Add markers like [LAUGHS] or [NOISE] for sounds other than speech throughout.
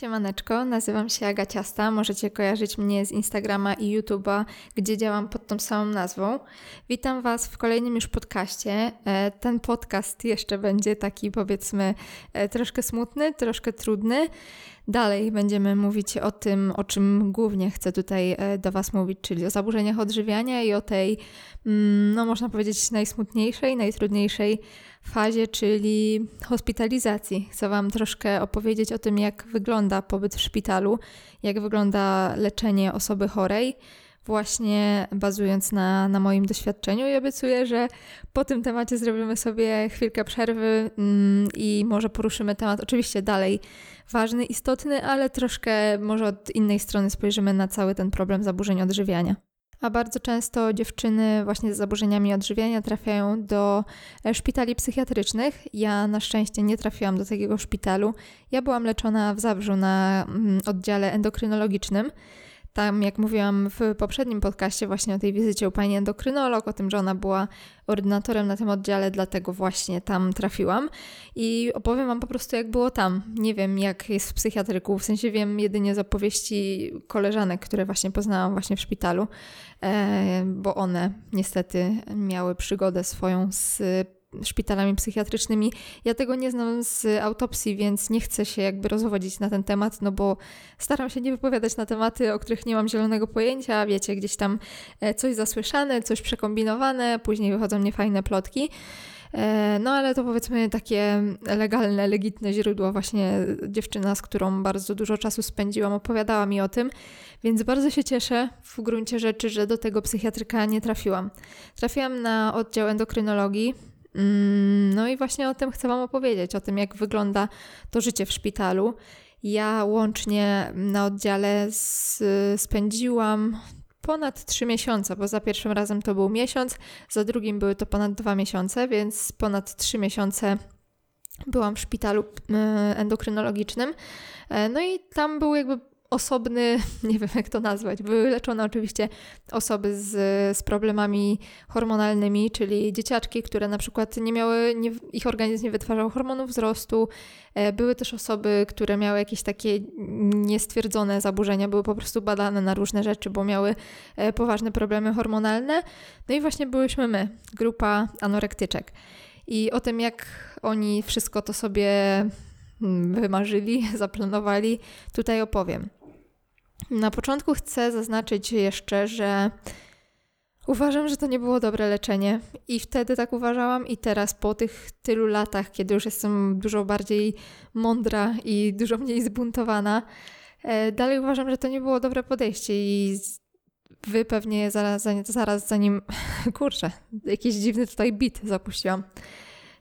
Siemaneczko, nazywam się Agaciasta. Możecie kojarzyć mnie z Instagrama i YouTube'a, gdzie działam pod tą samą nazwą. Witam Was w kolejnym już podcaście. E, ten podcast jeszcze będzie taki, powiedzmy, e, troszkę smutny, troszkę trudny. Dalej będziemy mówić o tym, o czym głównie chcę tutaj e, do Was mówić, czyli o zaburzeniach odżywiania i o tej, mm, no można powiedzieć, najsmutniejszej, najtrudniejszej fazie, czyli hospitalizacji. Chcę Wam troszkę opowiedzieć o tym, jak wygląda pobyt w szpitalu, jak wygląda leczenie osoby chorej właśnie bazując na, na moim doświadczeniu i obiecuję, że po tym temacie zrobimy sobie chwilkę przerwy mm, i może poruszymy temat oczywiście dalej ważny, istotny, ale troszkę może od innej strony spojrzymy na cały ten problem zaburzeń odżywiania. A bardzo często dziewczyny właśnie z zaburzeniami odżywiania trafiają do e, szpitali psychiatrycznych. Ja na szczęście nie trafiłam do takiego szpitalu. Ja byłam leczona w Zabrzu na mm, oddziale endokrynologicznym. Tam, jak mówiłam w poprzednim podcaście, właśnie o tej wizycie u pani endokrynolog, o tym, że ona była ordynatorem na tym oddziale, dlatego właśnie tam trafiłam. I opowiem Wam po prostu, jak było tam. Nie wiem, jak jest w psychiatryku, w sensie wiem jedynie z opowieści koleżanek, które właśnie poznałam właśnie w szpitalu, e, bo one niestety miały przygodę swoją z szpitalami psychiatrycznymi. Ja tego nie znam z autopsji, więc nie chcę się jakby rozwodzić na ten temat, no bo staram się nie wypowiadać na tematy, o których nie mam zielonego pojęcia. Wiecie, gdzieś tam e, coś zasłyszane, coś przekombinowane, później wychodzą niefajne plotki. E, no ale to powiedzmy takie legalne, legitne źródło. Właśnie dziewczyna, z którą bardzo dużo czasu spędziłam, opowiadała mi o tym, więc bardzo się cieszę w gruncie rzeczy, że do tego psychiatryka nie trafiłam. Trafiłam na oddział endokrynologii, no i właśnie o tym chcę Wam opowiedzieć, o tym, jak wygląda to życie w szpitalu. Ja łącznie na oddziale spędziłam ponad trzy miesiące, bo za pierwszym razem to był miesiąc, za drugim były to ponad dwa miesiące, więc ponad trzy miesiące byłam w szpitalu e, endokrynologicznym. E, no i tam był jakby osobny, [LAUGHS] nie wiem jak to nazwać, były leczone oczywiście osoby z, z problemami hormonalnymi, czyli dzieciaczki, które na przykład nie miały, nie, ich organizm nie wytwarzał hormonów wzrostu. E, były też osoby, które miały jakieś takie niestwierdzone zaburzenia, były po prostu badane na różne rzeczy, bo miały e, poważne problemy hormonalne. No i właśnie byłyśmy my, grupa anorektyczek. I o tym, jak oni wszystko to sobie mm, wymarzyli, [LAUGHS] zaplanowali, tutaj opowiem. Na początku chcę zaznaczyć jeszcze, że uważam, że to nie było dobre leczenie i wtedy tak uważałam i teraz po tych tylu latach, kiedy już jestem dużo bardziej mądra i dużo mniej zbuntowana, e, dalej uważam, że to nie było dobre podejście i wy pewnie zaraz, zaraz zanim, [LAUGHS] kurczę, jakiś dziwny tutaj bit zapuściłam.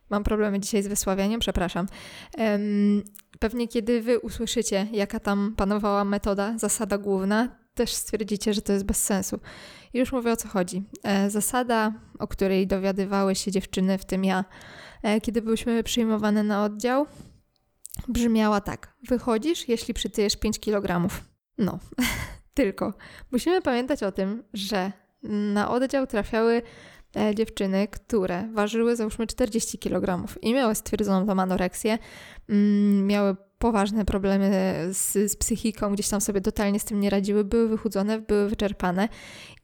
Mam problemy dzisiaj z wysławianiem, przepraszam. Pewnie kiedy wy usłyszycie, jaka tam panowała metoda, zasada główna, też stwierdzicie, że to jest bez sensu. I już mówię o co chodzi. E, zasada, o której dowiadywały się dziewczyny, w tym ja, e, kiedy byłyśmy przyjmowane na oddział, brzmiała tak. Wychodzisz, jeśli przytyjesz 5 kg. No, [LAUGHS] tylko musimy pamiętać o tym, że na oddział trafiały dziewczyny, które ważyły załóżmy 40 kg i miały stwierdzoną tą anoreksję, mm, miały poważne problemy z, z, psychiką, gdzieś tam sobie totalnie z tym nie radziły, były wychudzone, były wyczerpane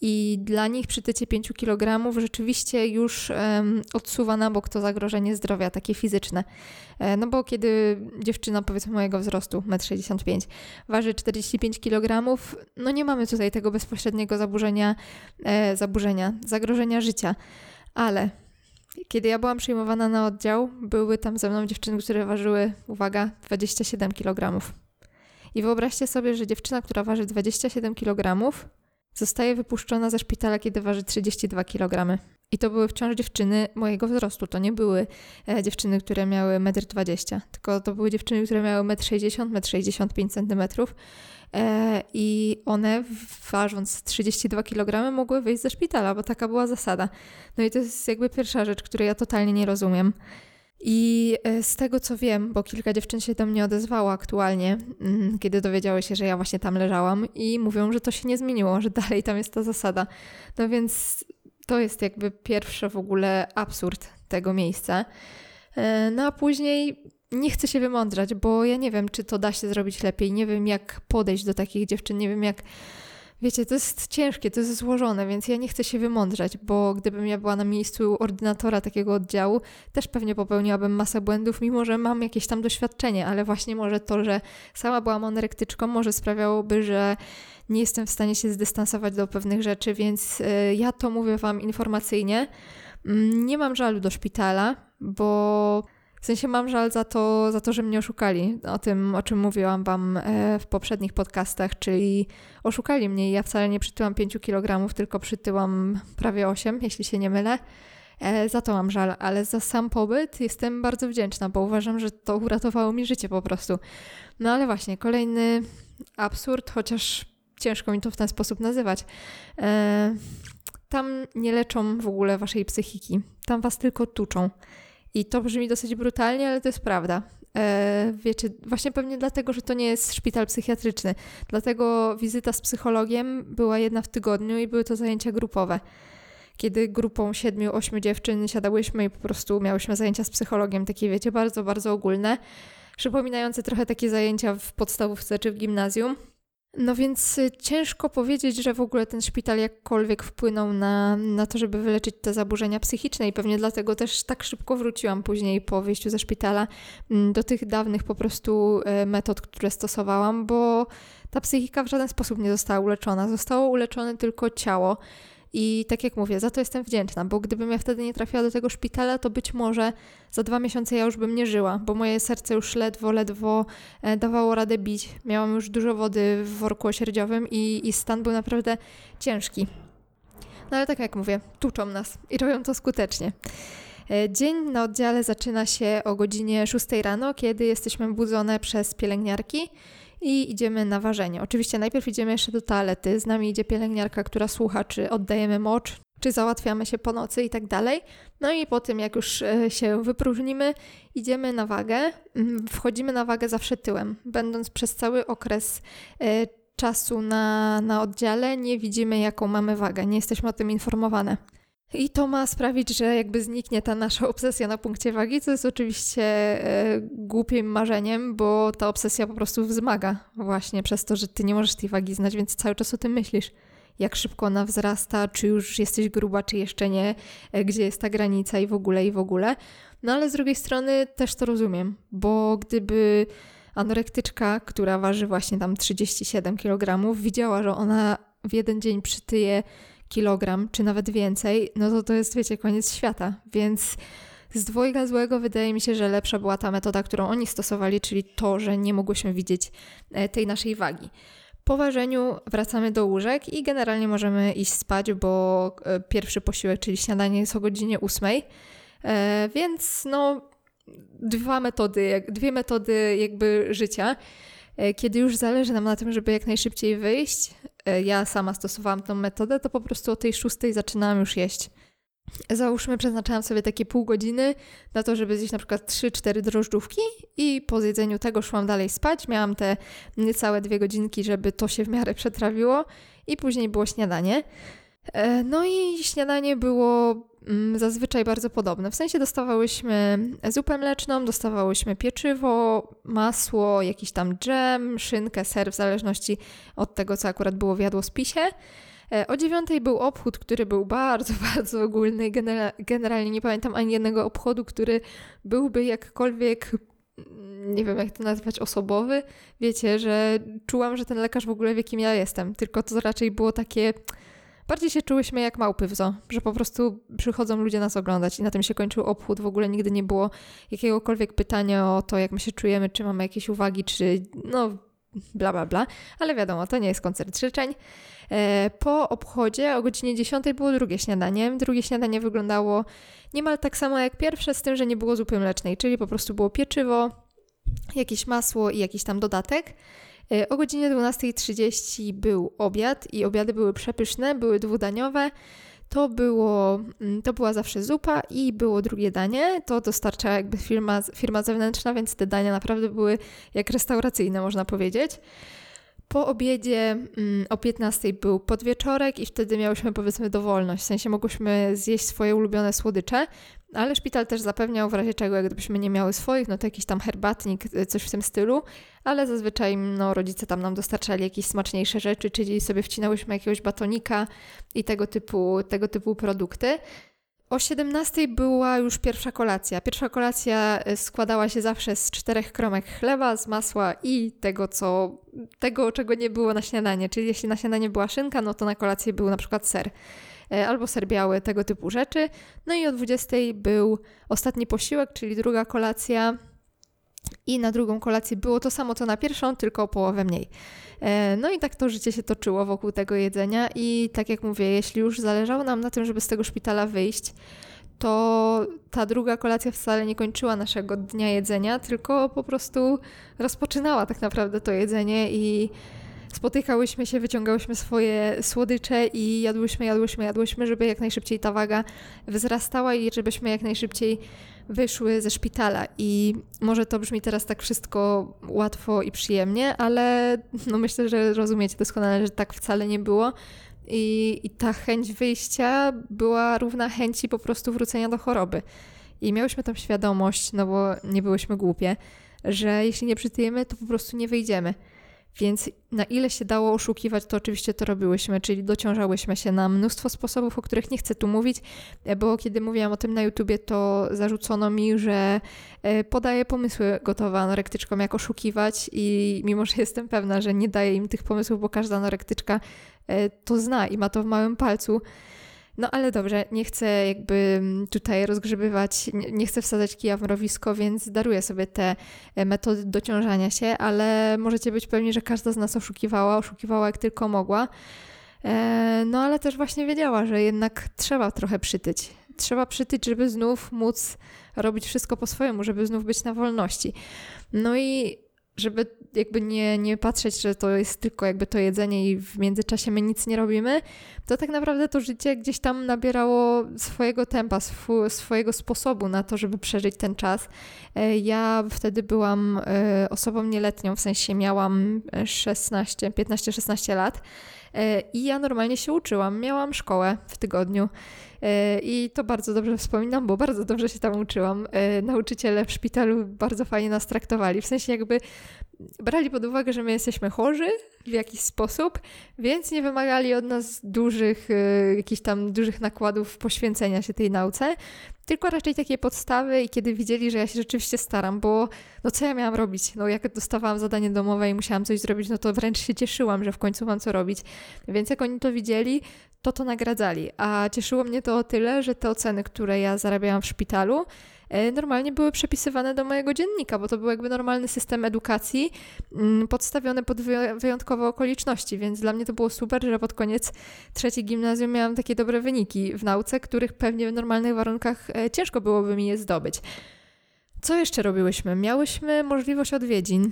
i dla nich przytycie 5 kg rzeczywiście już um, odsuwa na bok to zagrożenie zdrowia, takie fizyczne. E, no bo kiedy dziewczyna powiedzmy mojego wzrostu, 1,65 m, waży 45 kg, no nie mamy tutaj tego bezpośredniego zaburzenia, e, zaburzenia, zagrożenia życia. Ale kiedy ja byłam przyjmowana na oddział, były tam ze mną dziewczyny, które ważyły, uwaga, 27 kg. I wyobraźcie sobie, że dziewczyna, która waży 27 kg, zostaje wypuszczona ze szpitala, kiedy waży 32 kg. I to były wciąż dziewczyny mojego wzrostu. To nie były e, dziewczyny, które miały 1,20 m, tylko to były dziewczyny, które miały 1,60 m, 1,65 cm. E, I one, ważąc 32 kg, mogły wyjść ze szpitala, bo taka była zasada. No i to jest jakby pierwsza rzecz, której ja totalnie nie rozumiem. I e, z tego co wiem, bo kilka dziewczyn się do mnie odezwało aktualnie, mm, kiedy dowiedziały się, że ja właśnie tam leżałam, i mówią, że to się nie zmieniło, że dalej tam jest ta zasada. No więc to jest jakby pierwszy w ogóle absurd tego miejsca. E, no a później nie chcę się wymądrzać, bo ja nie wiem, czy to da się zrobić lepiej. Nie wiem, jak podejść do takich dziewczyn, nie wiem, jak. Wiecie, to jest ciężkie, to jest złożone, więc ja nie chcę się wymądrzać, bo gdybym ja była na miejscu ordynatora takiego oddziału, też pewnie popełniłabym masę błędów, mimo że mam jakieś tam doświadczenie, ale właśnie może to, że sama byłam anorektyczką, może sprawiałoby, że nie jestem w stanie się zdystansować do pewnych rzeczy, więc y, ja to mówię Wam informacyjnie. Mm, nie mam żalu do szpitala, bo w sensie mam żal za to, za to, że mnie oszukali. O tym, o czym mówiłam Wam e, w poprzednich podcastach, czyli oszukali mnie ja wcale nie przytyłam 5 kg, tylko przytyłam prawie 8, jeśli się nie mylę. E, za to mam żal, ale za sam pobyt jestem bardzo wdzięczna, bo uważam, że to uratowało mi życie po prostu. No ale właśnie, kolejny absurd, chociaż ciężko mi to w ten sposób nazywać. E, tam nie leczą w ogóle waszej psychiki, tam was tylko tuczą. I to brzmi dosyć brutalnie, ale to jest prawda. E, wiecie, właśnie pewnie dlatego, że to nie jest szpital psychiatryczny. Dlatego wizyta z psychologiem była jedna w tygodniu i były to zajęcia grupowe. Kiedy grupą siedmiu, ośmiu dziewczyn siadałyśmy i po prostu miałyśmy zajęcia z psychologiem, takie wiecie, bardzo, bardzo ogólne, przypominające trochę takie zajęcia w podstawówce czy w gimnazjum. No więc y, ciężko powiedzieć, że w ogóle ten szpital jakkolwiek wpłynął na, na to, żeby wyleczyć te zaburzenia psychiczne i pewnie dlatego też tak szybko wróciłam później po wyjściu ze szpitala mm, do tych dawnych po prostu e, metod, które stosowałam, bo ta psychika w żaden sposób nie została uleczona. Zostało uleczone tylko ciało. I tak jak mówię, za to jestem wdzięczna, bo gdybym ja wtedy nie trafiła do tego szpitala, to być może za dwa miesiące ja już bym nie żyła, bo moje serce już ledwo, ledwo e, dawało radę bić. Miałam już dużo wody w worku osierdziowym i, i stan był naprawdę ciężki. No ale tak jak mówię, tuczą nas i robią to skutecznie. E, dzień na oddziale zaczyna się o godzinie 6 rano, kiedy jesteśmy budzone przez pielęgniarki i idziemy na ważenie. Oczywiście najpierw idziemy jeszcze do toalety, z nami idzie pielęgniarka, która słucha, czy oddajemy mocz, czy załatwiamy się po nocy i tak dalej. No i po tym, jak już e, się wypróżnimy, idziemy na wagę. Mm, wchodzimy na wagę zawsze tyłem, będąc przez cały okres e, czasu na, na oddziale, nie widzimy, jaką mamy wagę, nie jesteśmy o tym informowane. I to ma sprawić, że jakby zniknie ta nasza obsesja na punkcie wagi, co jest oczywiście e, głupim marzeniem, bo ta obsesja po prostu wzmaga właśnie przez to, że ty nie możesz tej wagi znać, więc cały czas o tym myślisz. Jak szybko ona wzrasta, czy już jesteś gruba, czy jeszcze nie, e, gdzie jest ta granica i w ogóle, i w ogóle. No ale z drugiej strony też to rozumiem, bo gdyby anorektyczka, która waży właśnie tam 37 kg, widziała, że ona w jeden dzień przytyje kilogram, czy nawet więcej, no to to jest, wiecie, koniec świata. Więc z dwojga złego wydaje mi się, że lepsza była ta metoda, którą oni stosowali, czyli to, że nie mogłyśmy widzieć e, tej naszej wagi. Po ważeniu wracamy do łóżek i generalnie możemy iść spać, bo e, pierwszy posiłek, czyli śniadanie jest o godzinie 8. E, więc no, dwa metody, dwie metody jakby życia. Kiedy już zależy nam na tym, żeby jak najszybciej wyjść, E, ja sama stosowałam tą metodę, to po prostu o tej szóstej zaczynałam już jeść. Załóżmy, przeznaczałam sobie takie pół godziny na to, żeby zjeść na przykład 3-4 drożdżówki i po zjedzeniu tego szłam dalej spać. Miałam te niecałe dwie godzinki, żeby to się w miarę przetrawiło i później było śniadanie. E, no i śniadanie było mm, zazwyczaj bardzo podobne. W sensie dostawałyśmy zupę mleczną, dostawałyśmy pieczywo, masło, jakiś tam dżem, szynkę, ser, w zależności od tego, co akurat było w jadłospisie. E, o dziewiątej był obchód, który był bardzo, [LAUGHS] bardzo ogólny. Generalnie nie pamiętam ani jednego obchodu, który byłby jakkolwiek mm, nie wiem jak to nazwać, osobowy. Wiecie, że czułam, że ten lekarz w ogóle wie, kim ja jestem. Tylko to raczej było takie bardziej się czułyśmy jak małpy w zoo, że po prostu przychodzą ludzie nas oglądać i na tym się kończył obchód. W ogóle nigdy nie było jakiegokolwiek pytania o to, jak my się czujemy, czy mamy jakieś uwagi, czy no bla bla bla, ale wiadomo, to nie jest koncert życzeń. E, po obchodzie o godzinie 10 było drugie śniadanie. Drugie śniadanie wyglądało niemal tak samo jak pierwsze, z tym, że nie było zupy mlecznej, czyli po prostu było pieczywo, jakieś masło i jakiś tam dodatek. E, o godzinie 12.30 był obiad i obiady były przepyszne, były dwudaniowe. To, było, mm, to była zawsze zupa i było drugie danie. To dostarczała jakby firma, firma zewnętrzna, więc te dania naprawdę były jak restauracyjne, można powiedzieć. Po obiedzie mm, o 15 był podwieczorek i wtedy miałyśmy powiedzmy dowolność. W sensie mogłyśmy zjeść swoje ulubione słodycze, ale szpital też zapewniał w razie czego, jak gdybyśmy nie miały swoich, no to jakiś tam herbatnik, y, coś w tym stylu, ale zazwyczaj no, rodzice tam nam dostarczali jakieś smaczniejsze rzeczy, czyli sobie wcinałyśmy jakiegoś batonika i tego typu, tego typu produkty. O 17 była już pierwsza kolacja. Pierwsza kolacja y, składała się zawsze z czterech kromek chleba, z masła i tego, co, tego, czego nie było na śniadanie. Czyli jeśli na śniadanie była szynka, no to na kolację był na przykład ser albo ser biały, tego typu rzeczy. No i o 20 był ostatni posiłek, czyli druga kolacja. I na drugą kolację było to samo co na pierwszą, tylko o połowę mniej. E, no i tak to życie się toczyło wokół tego jedzenia i tak jak mówię, jeśli już zależało nam na tym, żeby z tego szpitala wyjść, to ta druga kolacja wcale nie kończyła naszego dnia jedzenia, tylko po prostu rozpoczynała tak naprawdę to jedzenie i spotykałyśmy się, wyciągałyśmy swoje słodycze i jadłyśmy, jadłyśmy, jadłyśmy, żeby jak najszybciej ta waga wzrastała i żebyśmy jak najszybciej wyszły ze szpitala. I może to brzmi teraz tak wszystko łatwo i przyjemnie, ale no myślę, że rozumiecie doskonale, że tak wcale nie było. I, I ta chęć wyjścia była równa chęci po prostu wrócenia do choroby. I miałyśmy tam świadomość, no bo nie byłyśmy głupie, że jeśli nie przytyjemy, to po prostu nie wyjdziemy. Więc na ile się dało oszukiwać, to oczywiście to robiłyśmy, czyli dociążałyśmy się na mnóstwo sposobów, o których nie chcę tu mówić, bo kiedy mówiłam o tym na YouTubie, to zarzucono mi, że e, podaję pomysły gotowe anorektyczkom, jak oszukiwać i mimo, że jestem pewna, że nie daję im tych pomysłów, bo każda anorektyczka e, to zna i ma to w małym palcu, no ale dobrze, nie chcę jakby mm, tutaj rozgrzebywać, nie chcę wsadzać kija w mrowisko, więc daruję sobie te e, metody dociążania się, ale możecie być pewni, że każda z nas oszukiwała, oszukiwała jak tylko mogła. E, no ale też właśnie wiedziała, że jednak trzeba trochę przytyć. Trzeba przytyć, żeby znów móc robić wszystko po swojemu, żeby znów być na wolności. No i żeby jakby nie, nie patrzeć, że to jest tylko jakby to jedzenie i w międzyczasie my nic nie robimy, to tak naprawdę to życie gdzieś tam nabierało swojego tempa, sw swojego sposobu na to, żeby przeżyć ten czas. E, ja wtedy byłam e, osobą nieletnią, w sensie miałam 16, 15-16 lat e, i ja normalnie się uczyłam. Miałam szkołę w tygodniu. I to bardzo dobrze wspominam, bo bardzo dobrze się tam uczyłam. Nauczyciele w szpitalu bardzo fajnie nas traktowali. W sensie jakby brali pod uwagę, że my jesteśmy chorzy w jakiś sposób, więc nie wymagali od nas dużych, y, jakichś tam dużych nakładów poświęcenia się tej nauce, tylko raczej takie podstawy i kiedy widzieli, że ja się rzeczywiście staram, bo no co ja miałam robić? No jak dostawałam zadanie domowe i musiałam coś zrobić, no to wręcz się cieszyłam, że w końcu mam co robić. Więc jak oni to widzieli, to to nagradzali. A cieszyło mnie to o tyle, że te oceny, które ja zarabiałam w szpitalu, E, normalnie były przepisywane do mojego dziennika, bo to był jakby normalny system edukacji mm, podstawiony pod wyjątkowe okoliczności, więc dla mnie to było super, że pod koniec trzeciej gimnazjum miałam takie dobre wyniki w nauce, których pewnie w normalnych warunkach e, ciężko byłoby mi je zdobyć. Co jeszcze robiłyśmy? Miałyśmy możliwość odwiedzin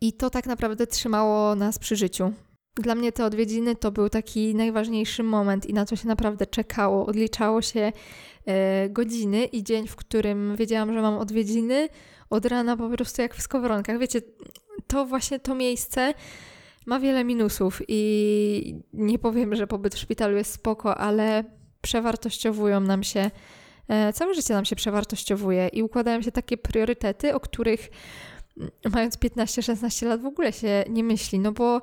i to tak naprawdę trzymało nas przy życiu. Dla mnie te odwiedziny to był taki najważniejszy moment i na co się naprawdę czekało. Odliczało się e, godziny i dzień, w którym wiedziałam, że mam odwiedziny od rana po prostu jak w skowronkach. Wiecie, to właśnie to miejsce ma wiele minusów i nie powiem, że pobyt w szpitalu jest spoko, ale przewartościowują nam się, e, całe życie nam się przewartościowuje i układają się takie priorytety, o których mając 15-16 lat w ogóle się nie myśli, no bo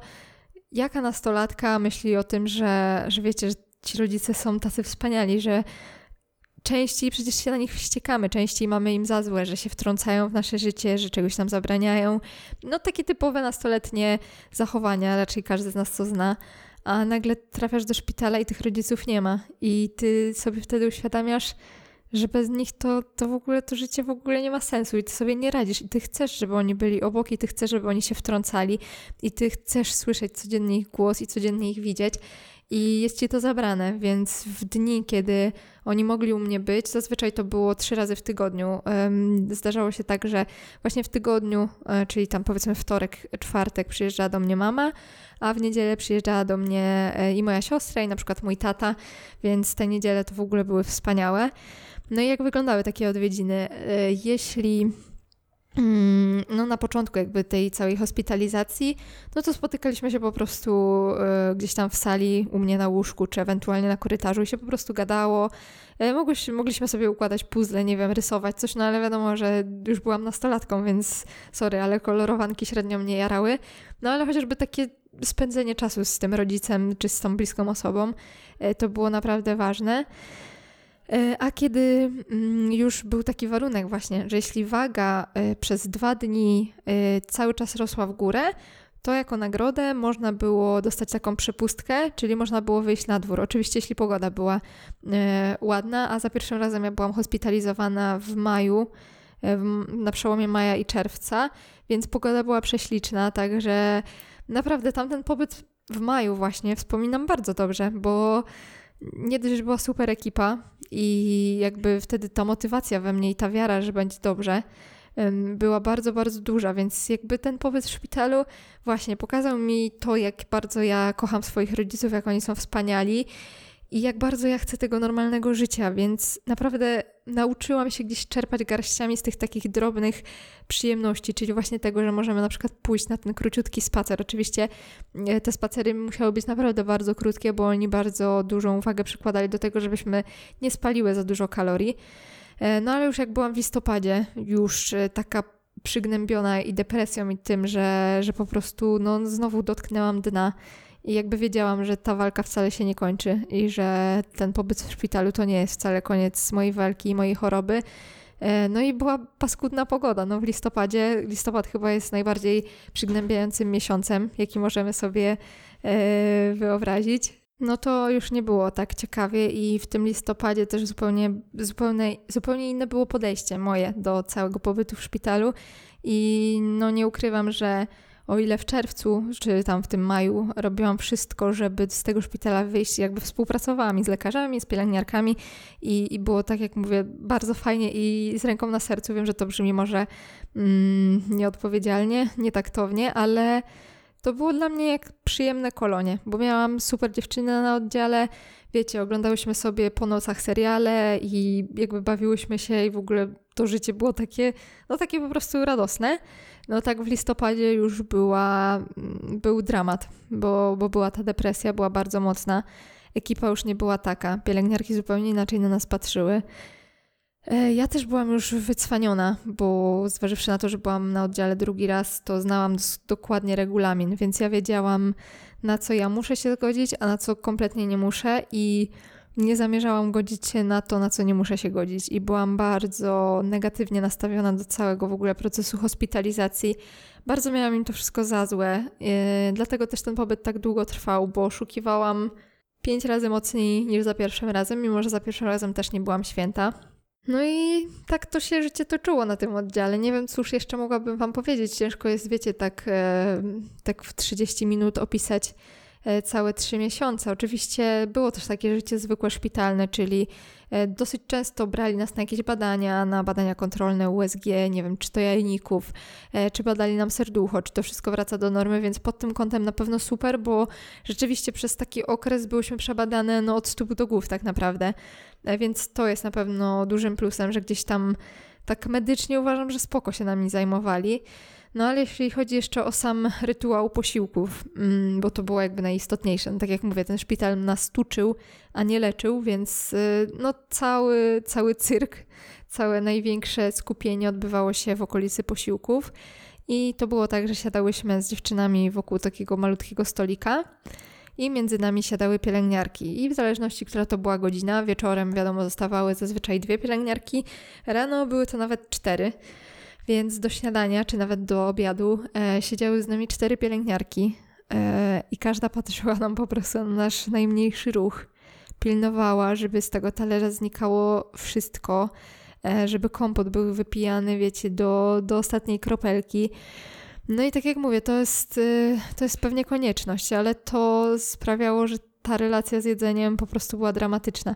jaka nastolatka myśli o tym, że, że wiecie, że ci rodzice są tacy wspaniali, że częściej przecież się na nich wściekamy, częściej mamy im za złe, że się wtrącają w nasze życie, że czegoś nam zabraniają. No takie typowe nastoletnie zachowania, raczej każdy z nas to zna. A nagle trafiasz do szpitala i tych rodziców nie ma. I ty sobie wtedy uświadamiasz, że bez nich to, to w ogóle to życie w ogóle nie ma sensu i ty sobie nie radzisz i ty chcesz, żeby oni byli obok i ty chcesz, żeby oni się wtrącali i ty chcesz słyszeć codziennie ich głos i codziennie ich widzieć i jest ci to zabrane, więc w dni, kiedy oni mogli u mnie być, zazwyczaj to było trzy razy w tygodniu. Zdarzało się tak, że właśnie w tygodniu, e, czyli tam powiedzmy wtorek, czwartek przyjeżdżała do mnie mama, a w niedzielę przyjeżdżała do mnie e, i moja siostra i na przykład mój tata, więc te niedziele to w ogóle były wspaniałe. No i jak wyglądały takie odwiedziny? E, jeśli mm, no na początku jakby tej całej hospitalizacji, no to spotykaliśmy się po prostu y, gdzieś tam w sali u mnie na łóżku, czy ewentualnie na korytarzu i się po prostu gadało. Y, mogliśmy, sobie układać puzzle, nie wiem, rysować coś, no ale wiadomo, że już byłam nastolatką, więc sorry, ale kolorowanki średnio mnie jarały. No ale chociażby takie spędzenie czasu z tym rodzicem, czy z tą bliską osobą, to było naprawdę ważne. E, a kiedy mm, już był taki warunek właśnie, że jeśli waga e, przez dwa dni e, cały czas rosła w górę, to jako nagrodę można było dostać taką przepustkę, czyli można było wyjść na dwór. Oczywiście, jeśli pogoda była ładna, a za pierwszym razem ja byłam hospitalizowana w maju, na przełomie maja i czerwca, więc pogoda była prześliczna, także naprawdę tamten pobyt w maju właśnie wspominam bardzo dobrze, bo nie dość, że była super ekipa i jakby wtedy ta motywacja we mnie i ta wiara, że będzie dobrze, była bardzo, bardzo duża, więc jakby ten pobyt w szpitalu właśnie pokazał mi to, jak bardzo ja kocham swoich rodziców, jak oni są wspaniali i jak bardzo ja chcę tego normalnego życia, więc naprawdę nauczyłam się gdzieś czerpać garściami z tych takich drobnych przyjemności, czyli właśnie tego, że możemy na przykład pójść na ten króciutki spacer. Oczywiście e, te spacery musiały być naprawdę bardzo krótkie, bo oni bardzo dużą uwagę przykładali do tego, żebyśmy nie spaliły za dużo kalorii. E, no ale już jak byłam w listopadzie, już e, taka przygnębiona i depresją i tym, że, że po prostu no, znowu dotknęłam dna i jakby wiedziałam, że ta walka wcale się nie kończy i że ten pobyt w szpitalu to nie jest wcale koniec mojej walki i mojej choroby. E, no i była paskudna pogoda. No w listopadzie, listopad chyba jest najbardziej przygnębiającym miesiącem, jaki możemy sobie e, wyobrazić. No to już nie było tak ciekawie i w tym listopadzie też zupełnie, zupełnie, zupełnie inne było podejście moje do całego pobytu w szpitalu i no nie ukrywam, że o ile w czerwcu, czy tam w tym maju robiłam wszystko, żeby z tego szpitala wyjść, jakby współpracowałam i z lekarzami, z pielęgniarkami i, i było tak, jak mówię, bardzo fajnie i z ręką na sercu. Wiem, że to brzmi może mm, nieodpowiedzialnie, nietaktownie, ale to było dla mnie jak przyjemne kolonie, bo miałam super dziewczynę na oddziale, wiecie, oglądałyśmy sobie po nocach seriale i jakby bawiłyśmy się i w ogóle to życie było takie, no takie po prostu radosne. No tak w listopadzie już była, mm, był dramat, bo, bo była ta depresja, była bardzo mocna. Ekipa już nie była taka, pielęgniarki zupełnie inaczej na nas patrzyły. E, ja też byłam już wycwaniona, bo zważywszy na to, że byłam na oddziale drugi raz, to znałam dokładnie regulamin, więc ja wiedziałam, na co ja muszę się zgodzić, a na co kompletnie nie muszę i nie zamierzałam godzić się na to, na co nie muszę się godzić, i byłam bardzo negatywnie nastawiona do całego w ogóle procesu hospitalizacji. Bardzo miałam im to wszystko za złe, yy, dlatego też ten pobyt tak długo trwał, bo oszukiwałam pięć razy mocniej niż za pierwszym razem, mimo że za pierwszym razem też nie byłam święta. No i tak to się życie toczyło na tym oddziale. Nie wiem, cóż jeszcze mogłabym Wam powiedzieć. Ciężko jest, wiecie, tak, e, tak w 30 minut opisać całe trzy miesiące. Oczywiście było też takie życie zwykłe szpitalne, czyli e, dosyć często brali nas na jakieś badania, na badania kontrolne USG, nie wiem, czy to jajników, e, czy badali nam serducho, czy to wszystko wraca do normy, więc pod tym kątem na pewno super, bo rzeczywiście przez taki okres byłyśmy przebadane no, od stóp do głów tak naprawdę, więc to jest na pewno dużym plusem, że gdzieś tam tak medycznie uważam, że spoko się nami zajmowali. No ale jeśli chodzi jeszcze o sam rytuał posiłków, mm, bo to było jakby najistotniejsze, no, tak jak mówię, ten szpital nas tuczył, a nie leczył, więc y, no cały, cały cyrk, całe największe skupienie odbywało się w okolicy posiłków. I to było tak, że siadałyśmy z dziewczynami wokół takiego malutkiego stolika i między nami siadały pielęgniarki. I w zależności, która to była godzina, wieczorem wiadomo, zostawały zazwyczaj dwie pielęgniarki, rano były to nawet cztery. Więc do śniadania, czy nawet do obiadu, e, siedziały z nami cztery pielęgniarki e, i każda patrzyła nam po prostu na nasz najmniejszy ruch. Pilnowała, żeby z tego talerza znikało wszystko, e, żeby kompot był wypijany, wiecie, do, do ostatniej kropelki. No i tak jak mówię, to jest, e, to jest pewnie konieczność, ale to sprawiało, że ta relacja z jedzeniem po prostu była dramatyczna.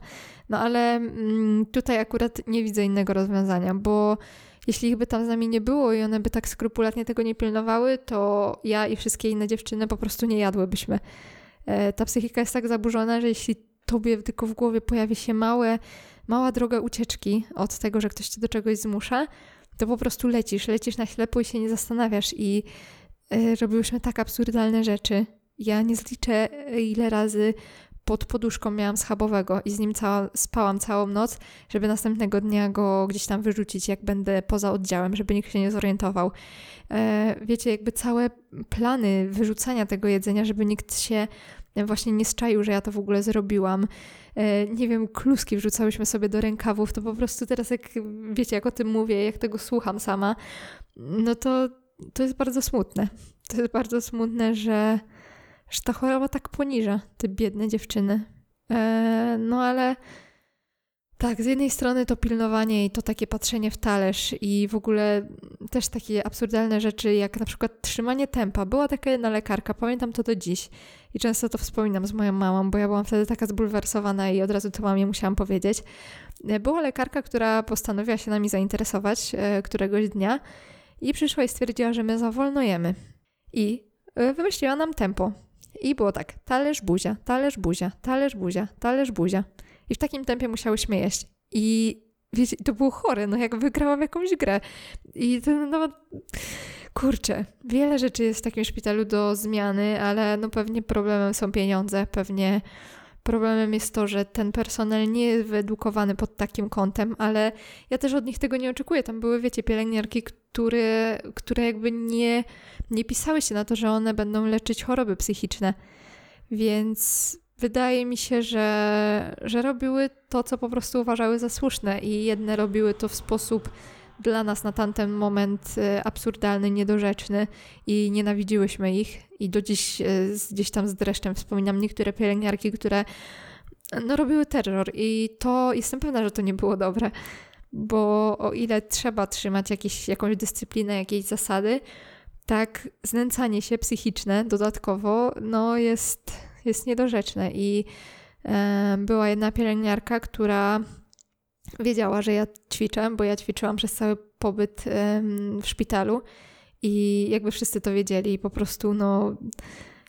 No ale mm, tutaj akurat nie widzę innego rozwiązania, bo jeśli ich by tam z nami nie było i one by tak skrupulatnie tego nie pilnowały, to ja i wszystkie inne dziewczyny po prostu nie jadłybyśmy. E, ta psychika jest tak zaburzona, że jeśli tobie tylko w głowie pojawi się małe, mała droga ucieczki od tego, że ktoś cię do czegoś zmusza, to po prostu lecisz, lecisz na ślepo i się nie zastanawiasz i yy, robiłyśmy tak absurdalne rzeczy. Ja nie zliczę, ile razy pod poduszką miałam schabowego i z nim cała, spałam całą noc, żeby następnego dnia go gdzieś tam wyrzucić, jak będę poza oddziałem, żeby nikt się nie zorientował. E, wiecie, jakby całe plany wyrzucania tego jedzenia, żeby nikt się właśnie nie szczaił, że ja to w ogóle zrobiłam. E, nie wiem, kluski wrzucałyśmy sobie do rękawów, to po prostu teraz jak, wiecie, jak o tym mówię, jak tego słucham sama, no to to jest bardzo smutne. To jest bardzo smutne, że że ta choroba tak poniża te biedne dziewczyny. E, no ale tak, z jednej strony to pilnowanie i to takie patrzenie w talerz i w ogóle też takie absurdalne rzeczy, jak na przykład trzymanie tempa. Była taka jedna lekarka, pamiętam to do dziś i często to wspominam z moją mamą, bo ja byłam wtedy taka zbulwersowana i od razu to mamie musiałam powiedzieć. E, była lekarka, która postanowiła się nami zainteresować e, któregoś dnia i przyszła i stwierdziła, że my za wolno jemy. I wymyśliła nam tempo. I było tak, talerz buzia, talerz buzia, talerz buzia, talerz buzia. I w takim tempie musiałyśmy jeść. I wiecie, to było chore, no jak wygrałam jakąś grę. I to, no, kurczę, wiele rzeczy jest w takim szpitalu do zmiany, ale no pewnie problemem są pieniądze, pewnie problemem jest to, że ten personel nie jest wyedukowany pod takim kątem, ale ja też od nich tego nie oczekuję. Tam były, wiecie, pielęgniarki, które, które jakby nie, nie pisały się na to, że one będą leczyć choroby psychiczne. Więc wydaje mi się, że, że robiły to, co po prostu uważały za słuszne, i jedne robiły to w sposób dla nas na tamten moment y, absurdalny, niedorzeczny i nienawidziłyśmy ich. I do dziś y, gdzieś tam z dreszczem wspominam niektóre pielęgniarki, które no, robiły terror i to jestem pewna, że to nie było dobre, bo o ile trzeba trzymać jakieś, jakąś dyscyplinę, jakieś zasady, tak znęcanie się psychiczne dodatkowo no, jest, jest niedorzeczne i e, była jedna pielęgniarka, która wiedziała, że ja ćwiczę, bo ja ćwiczyłam przez cały pobyt w szpitalu i jakby wszyscy to wiedzieli i po prostu no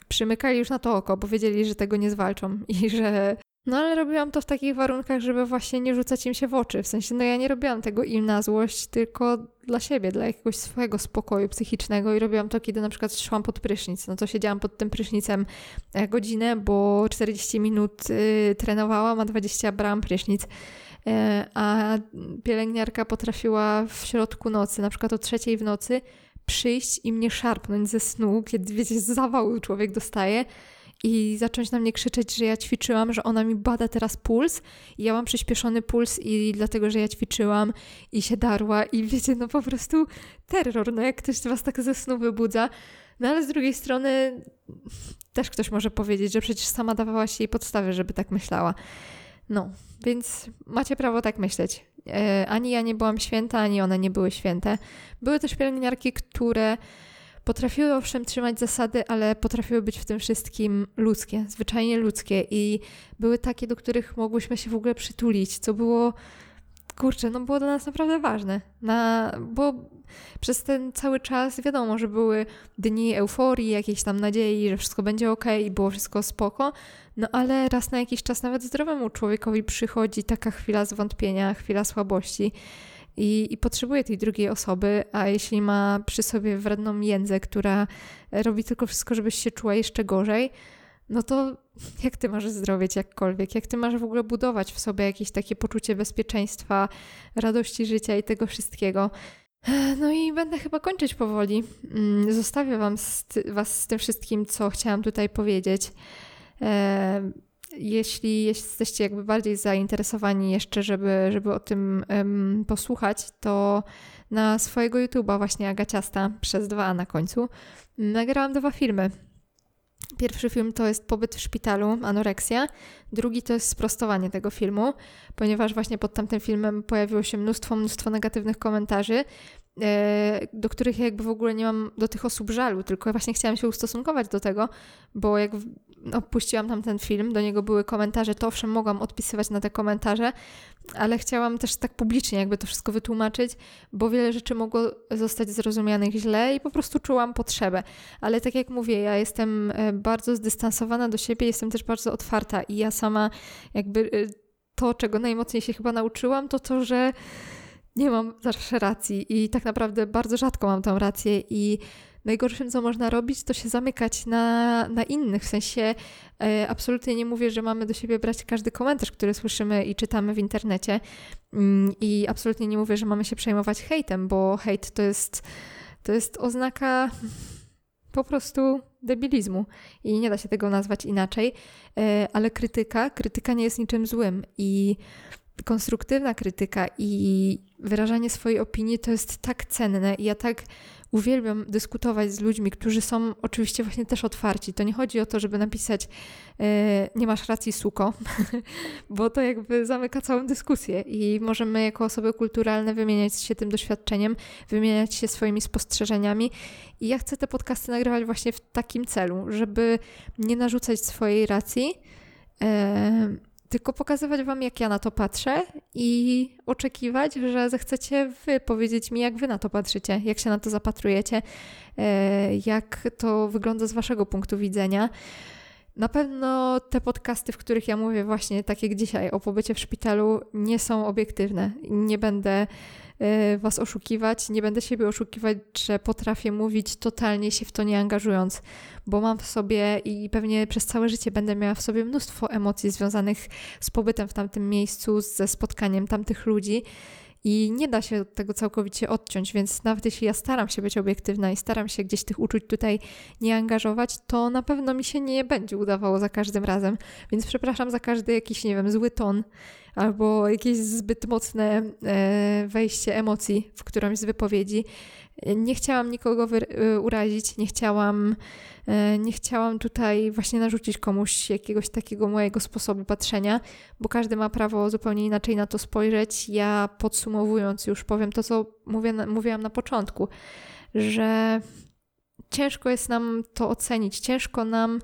przymykali już na to oko, bo wiedzieli, że tego nie zwalczą [LAUGHS] i że no ale robiłam to w takich warunkach, żeby właśnie nie rzucać im się w oczy. W sensie, no ja nie robiłam tego im na złość, tylko dla siebie, dla jakiegoś swojego spokoju psychicznego i robiłam to, kiedy na przykład szłam pod prysznic. No to siedziałam pod tym prysznicem e, godzinę, bo 40 minut y, trenowałam, a 20 brałam prysznic. E, a pielęgniarka potrafiła w środku nocy, na przykład o trzeciej w nocy, przyjść i mnie szarpnąć ze snu, kiedy wiecie, zawału człowiek dostaje i zacząć na mnie krzyczeć, że ja ćwiczyłam, że ona mi bada teraz puls i ja mam przyspieszony puls i dlatego, że ja ćwiczyłam i się darła i wiecie, no po prostu terror, no jak ktoś was tak ze snu wybudza. No ale z drugiej strony też ktoś może powiedzieć, że przecież sama dawałaś jej podstawy, żeby tak myślała. No, więc macie prawo tak myśleć. E, ani ja nie byłam święta, ani one nie były święte. Były też pielęgniarki, które potrafiły owszem trzymać zasady, ale potrafiły być w tym wszystkim ludzkie, zwyczajnie ludzkie i były takie, do których mogłyśmy się w ogóle przytulić, co było, kurczę, no było dla nas naprawdę ważne. Na, bo przez ten cały czas wiadomo, że były dni euforii, jakiejś tam nadziei, że wszystko będzie ok i było wszystko spoko, no ale raz na jakiś czas nawet zdrowemu człowiekowi przychodzi taka chwila zwątpienia, chwila słabości i, i potrzebuje tej drugiej osoby, a jeśli ma przy sobie wredną jędzę, która robi tylko wszystko, żebyś się czuła jeszcze gorzej, no to [LAUGHS] jak ty masz zdrowieć jakkolwiek? Jak ty masz w ogóle budować w sobie jakieś takie poczucie bezpieczeństwa, radości życia i tego wszystkiego? [SIGHS] No i będę chyba kończyć powoli. Mm, zostawię wam was z tym wszystkim, co chciałam tutaj powiedzieć. Jeśli jesteście jakby bardziej zainteresowani jeszcze, żeby, żeby o tym um, posłuchać, to na swojego YouTube'a właśnie Agaciasta przez dwa na końcu nagrałam dwa filmy. Pierwszy film to jest pobyt w szpitalu, anoreksja. Drugi to jest sprostowanie tego filmu, ponieważ właśnie pod tamtym filmem pojawiło się mnóstwo, mnóstwo negatywnych komentarzy, do których jakby w ogóle nie mam do tych osób żalu, tylko właśnie chciałam się ustosunkować do tego, bo jak opuściłam tam ten film, do niego były komentarze, to owszem mogłam odpisywać na te komentarze, ale chciałam też tak publicznie jakby to wszystko wytłumaczyć, bo wiele rzeczy mogło zostać zrozumianych źle i po prostu czułam potrzebę. Ale tak jak mówię, ja jestem e, bardzo zdystansowana do siebie, jestem też bardzo otwarta i ja sama jakby e, to, czego najmocniej się chyba nauczyłam, to to, że nie mam zawsze racji i tak naprawdę bardzo rzadko mam tą rację i najgorszym, co można robić, to się zamykać na, na innych. W sensie e, absolutnie nie mówię, że mamy do siebie brać każdy komentarz, który słyszymy i czytamy w internecie. Mm, I absolutnie nie mówię, że mamy się przejmować hejtem, bo hejt to jest, to jest oznaka po prostu debilizmu i nie da się tego nazwać inaczej, e, ale krytyka, krytyka nie jest niczym złym i konstruktywna krytyka i wyrażanie swojej opinii to jest tak cenne i ja tak uwielbiam dyskutować z ludźmi, którzy są oczywiście właśnie też otwarci. To nie chodzi o to, żeby napisać e, nie masz racji, suko, [LAUGHS] bo to jakby zamyka całą dyskusję i możemy jako osoby kulturalne wymieniać się tym doświadczeniem, wymieniać się swoimi spostrzeżeniami i ja chcę te podcasty nagrywać właśnie w takim celu, żeby nie narzucać swojej racji, e, tylko pokazywać Wam, jak ja na to patrzę i oczekiwać, że zechcecie Wy powiedzieć mi, jak Wy na to patrzycie, jak się na to zapatrujecie, e, jak to wygląda z Waszego punktu widzenia. Na pewno te podcasty, w których ja mówię właśnie tak jak dzisiaj o pobycie w szpitalu, nie są obiektywne. Nie będę Y, was oszukiwać, nie będę siebie oszukiwać, że potrafię mówić totalnie się w to nie angażując, bo mam w sobie i pewnie przez całe życie będę miała w sobie mnóstwo emocji związanych z pobytem w tamtym miejscu, ze spotkaniem tamtych ludzi. I nie da się tego całkowicie odciąć, więc nawet jeśli ja staram się być obiektywna i staram się gdzieś tych uczuć tutaj nie angażować, to na pewno mi się nie będzie udawało za każdym razem. Więc przepraszam za każdy jakiś, nie wiem, zły ton albo jakieś zbyt mocne e, wejście emocji w którąś z wypowiedzi. Nie chciałam nikogo e, urazić, nie chciałam, e, nie chciałam tutaj właśnie narzucić komuś jakiegoś takiego mojego sposobu patrzenia, bo każdy ma prawo zupełnie inaczej na to spojrzeć. Ja podsumowując już powiem to, co mówię, mówiłam na początku, że ciężko jest nam to ocenić, ciężko nam,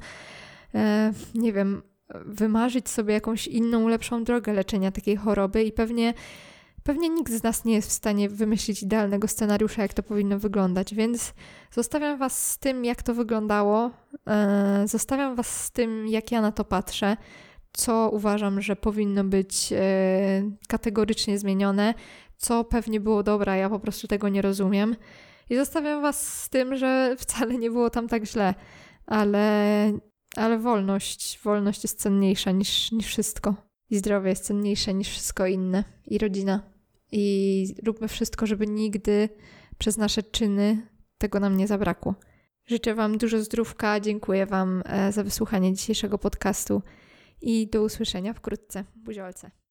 nie wiem, wymarzyć sobie jakąś inną, lepszą drogę leczenia takiej choroby i pewnie, pewnie nikt z nas nie jest w stanie wymyślić idealnego scenariusza, jak to powinno wyglądać, więc zostawiam Was z tym, jak to wyglądało, e, zostawiam Was z tym, jak ja na to patrzę, co uważam, że powinno być e, kategorycznie zmienione, co pewnie było dobre, ja po prostu tego nie rozumiem. I zostawiam Was z tym, że wcale nie było tam tak źle, ale ale wolność, wolność jest cenniejsza niż, niż wszystko. I zdrowie jest cenniejsze niż wszystko inne. I rodzina. I róbmy wszystko, żeby nigdy przez nasze czyny tego nam nie zabrakło. Życzę Wam dużo zdrówka. Dziękuję Wam e, za wysłuchanie dzisiejszego podcastu i do usłyszenia wkrótce. Buziolce.